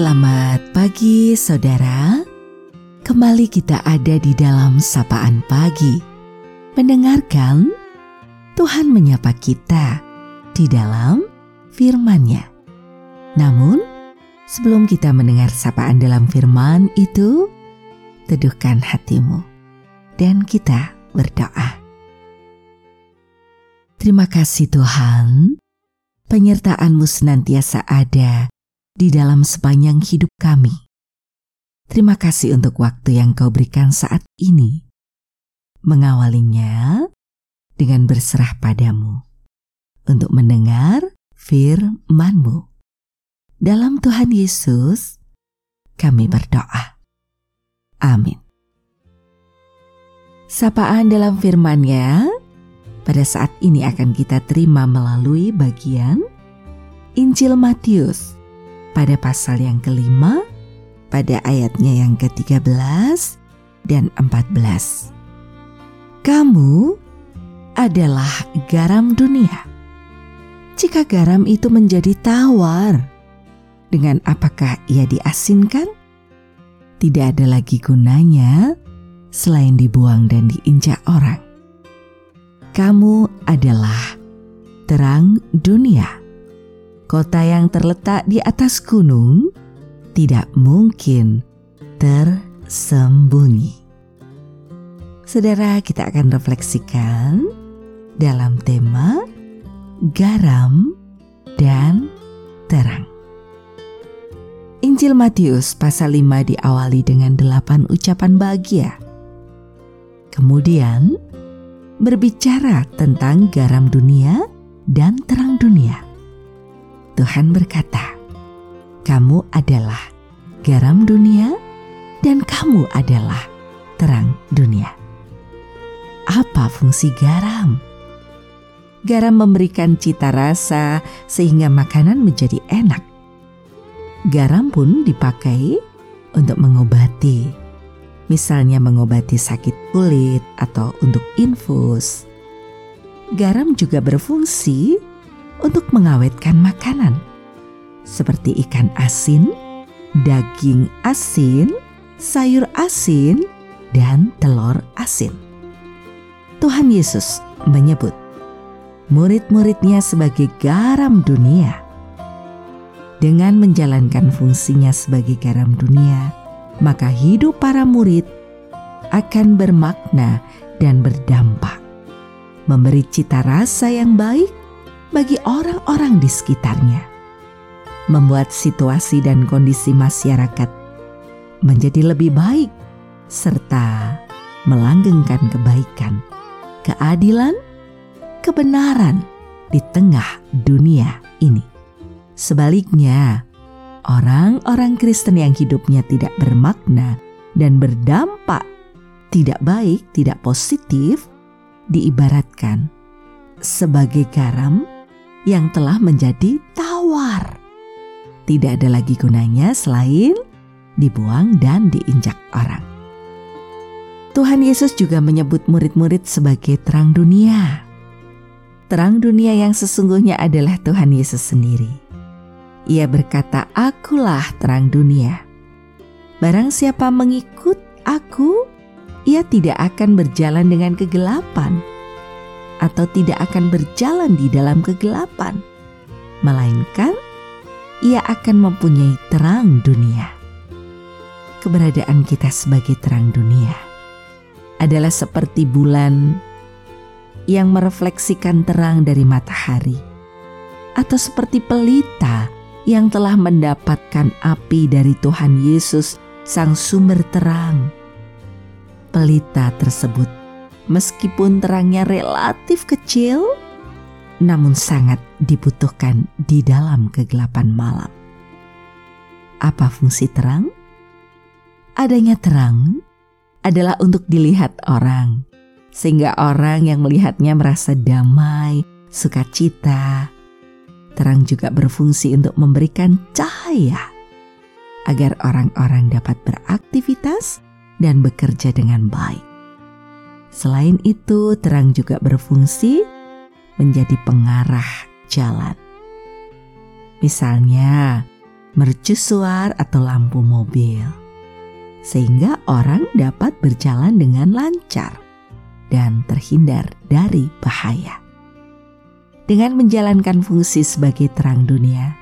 Selamat pagi saudara. Kembali kita ada di dalam sapaan pagi. Mendengarkan Tuhan menyapa kita di dalam firman-Nya. Namun, sebelum kita mendengar sapaan dalam firman itu, teduhkan hatimu dan kita berdoa. Terima kasih Tuhan, penyertaan-Mu senantiasa ada di dalam sepanjang hidup kami. Terima kasih untuk waktu yang kau berikan saat ini. Mengawalinya dengan berserah padamu untuk mendengar firman-Mu. Dalam Tuhan Yesus, kami berdoa. Amin. Sapaan dalam firman-Nya pada saat ini akan kita terima melalui bagian Injil Matius pada pasal yang kelima, pada ayatnya yang ke-13 dan 14. Kamu adalah garam dunia. Jika garam itu menjadi tawar, dengan apakah ia diasinkan? Tidak ada lagi gunanya selain dibuang dan diinjak orang. Kamu adalah terang dunia kota yang terletak di atas gunung tidak mungkin tersembunyi. Saudara, kita akan refleksikan dalam tema garam dan terang. Injil Matius pasal 5 diawali dengan delapan ucapan bahagia. Kemudian berbicara tentang garam dunia dan terang dunia. Tuhan berkata, "Kamu adalah garam dunia, dan kamu adalah terang dunia." Apa fungsi garam? Garam memberikan cita rasa sehingga makanan menjadi enak. Garam pun dipakai untuk mengobati, misalnya mengobati sakit kulit atau untuk infus. Garam juga berfungsi untuk mengawetkan makanan, seperti ikan asin, daging asin, sayur asin, dan telur asin. Tuhan Yesus menyebut murid-muridnya sebagai garam dunia. Dengan menjalankan fungsinya sebagai garam dunia, maka hidup para murid akan bermakna dan berdampak, memberi cita rasa yang baik bagi orang-orang di sekitarnya, membuat situasi dan kondisi masyarakat menjadi lebih baik, serta melanggengkan kebaikan, keadilan, kebenaran di tengah dunia ini. Sebaliknya, orang-orang Kristen yang hidupnya tidak bermakna dan berdampak tidak baik, tidak positif, diibaratkan sebagai garam yang telah menjadi tawar. Tidak ada lagi gunanya selain dibuang dan diinjak orang. Tuhan Yesus juga menyebut murid-murid sebagai terang dunia. Terang dunia yang sesungguhnya adalah Tuhan Yesus sendiri. Ia berkata, "Akulah terang dunia. Barang siapa mengikut Aku, ia tidak akan berjalan dengan kegelapan." Atau tidak akan berjalan di dalam kegelapan, melainkan ia akan mempunyai terang dunia. Keberadaan kita sebagai terang dunia adalah seperti bulan yang merefleksikan terang dari matahari, atau seperti pelita yang telah mendapatkan api dari Tuhan Yesus, Sang Sumber Terang. Pelita tersebut meskipun terangnya relatif kecil, namun sangat dibutuhkan di dalam kegelapan malam. Apa fungsi terang? Adanya terang adalah untuk dilihat orang, sehingga orang yang melihatnya merasa damai, sukacita. Terang juga berfungsi untuk memberikan cahaya agar orang-orang dapat beraktivitas dan bekerja dengan baik. Selain itu, terang juga berfungsi menjadi pengarah jalan. Misalnya, mercusuar atau lampu mobil, sehingga orang dapat berjalan dengan lancar dan terhindar dari bahaya. Dengan menjalankan fungsi sebagai terang dunia,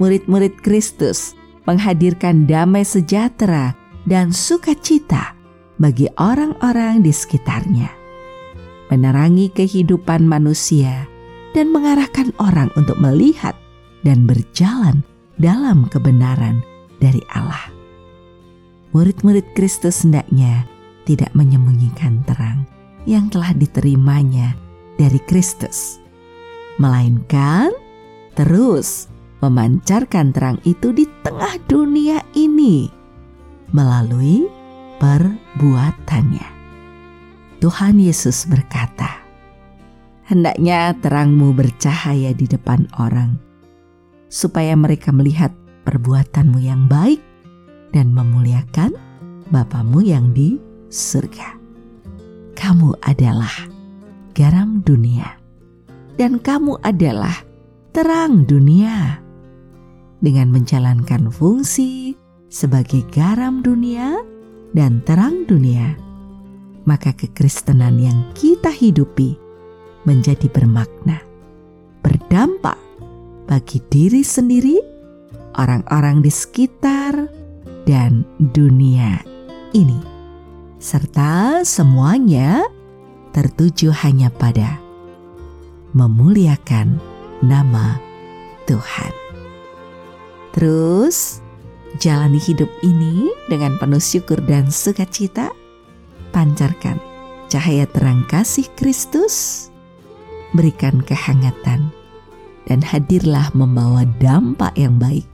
murid-murid Kristus menghadirkan damai sejahtera dan sukacita bagi orang-orang di sekitarnya, menerangi kehidupan manusia, dan mengarahkan orang untuk melihat dan berjalan dalam kebenaran dari Allah. Murid-murid Kristus hendaknya tidak menyembunyikan terang yang telah diterimanya dari Kristus, melainkan terus memancarkan terang itu di tengah dunia ini melalui perbuatannya. Tuhan Yesus berkata, "Hendaknya terangmu bercahaya di depan orang, supaya mereka melihat perbuatanmu yang baik dan memuliakan Bapamu yang di surga." Kamu adalah garam dunia, dan kamu adalah terang dunia. Dengan menjalankan fungsi sebagai garam dunia dan terang dunia, maka kekristenan yang kita hidupi menjadi bermakna, berdampak bagi diri sendiri, orang-orang di sekitar, dan dunia ini, serta semuanya tertuju hanya pada memuliakan nama Tuhan. Terus, jalani hidup ini dengan penuh syukur dan sukacita. Pancarkan cahaya terang kasih Kristus, berikan kehangatan, dan hadirlah membawa dampak yang baik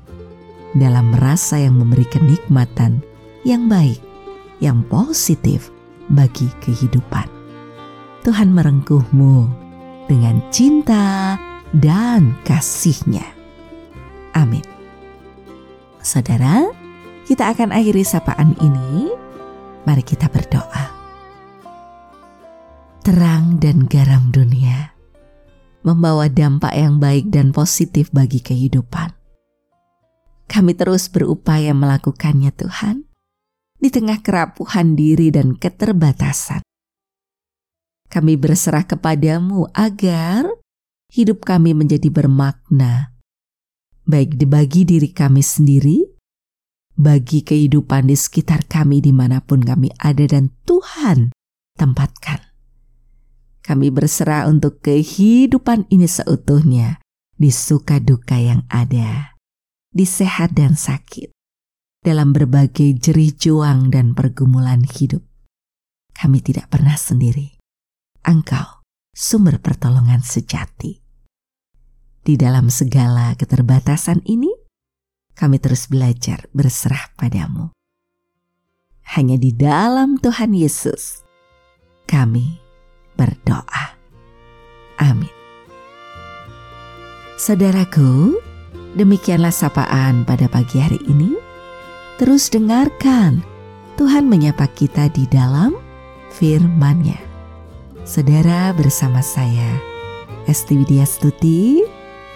dalam rasa yang memberi kenikmatan yang baik, yang positif bagi kehidupan. Tuhan merengkuhmu dengan cinta dan kasihnya. Amin. Saudara, kita akan akhiri sapaan ini. Mari kita berdoa. Terang dan garam dunia membawa dampak yang baik dan positif bagi kehidupan. Kami terus berupaya melakukannya Tuhan di tengah kerapuhan diri dan keterbatasan. Kami berserah kepadamu agar hidup kami menjadi bermakna, baik dibagi diri kami sendiri, bagi kehidupan di sekitar kami di mana pun kami ada dan Tuhan tempatkan. Kami berserah untuk kehidupan ini seutuhnya, di suka duka yang ada, di sehat dan sakit, dalam berbagai jerih juang dan pergumulan hidup. Kami tidak pernah sendiri. Engkau sumber pertolongan sejati. Di dalam segala keterbatasan ini, kami terus belajar berserah padamu. Hanya di dalam Tuhan Yesus, kami berdoa. Amin. Saudaraku, demikianlah sapaan pada pagi hari ini. Terus dengarkan Tuhan menyapa kita di dalam firman-Nya. Saudara bersama saya, Esti Widya Stuti,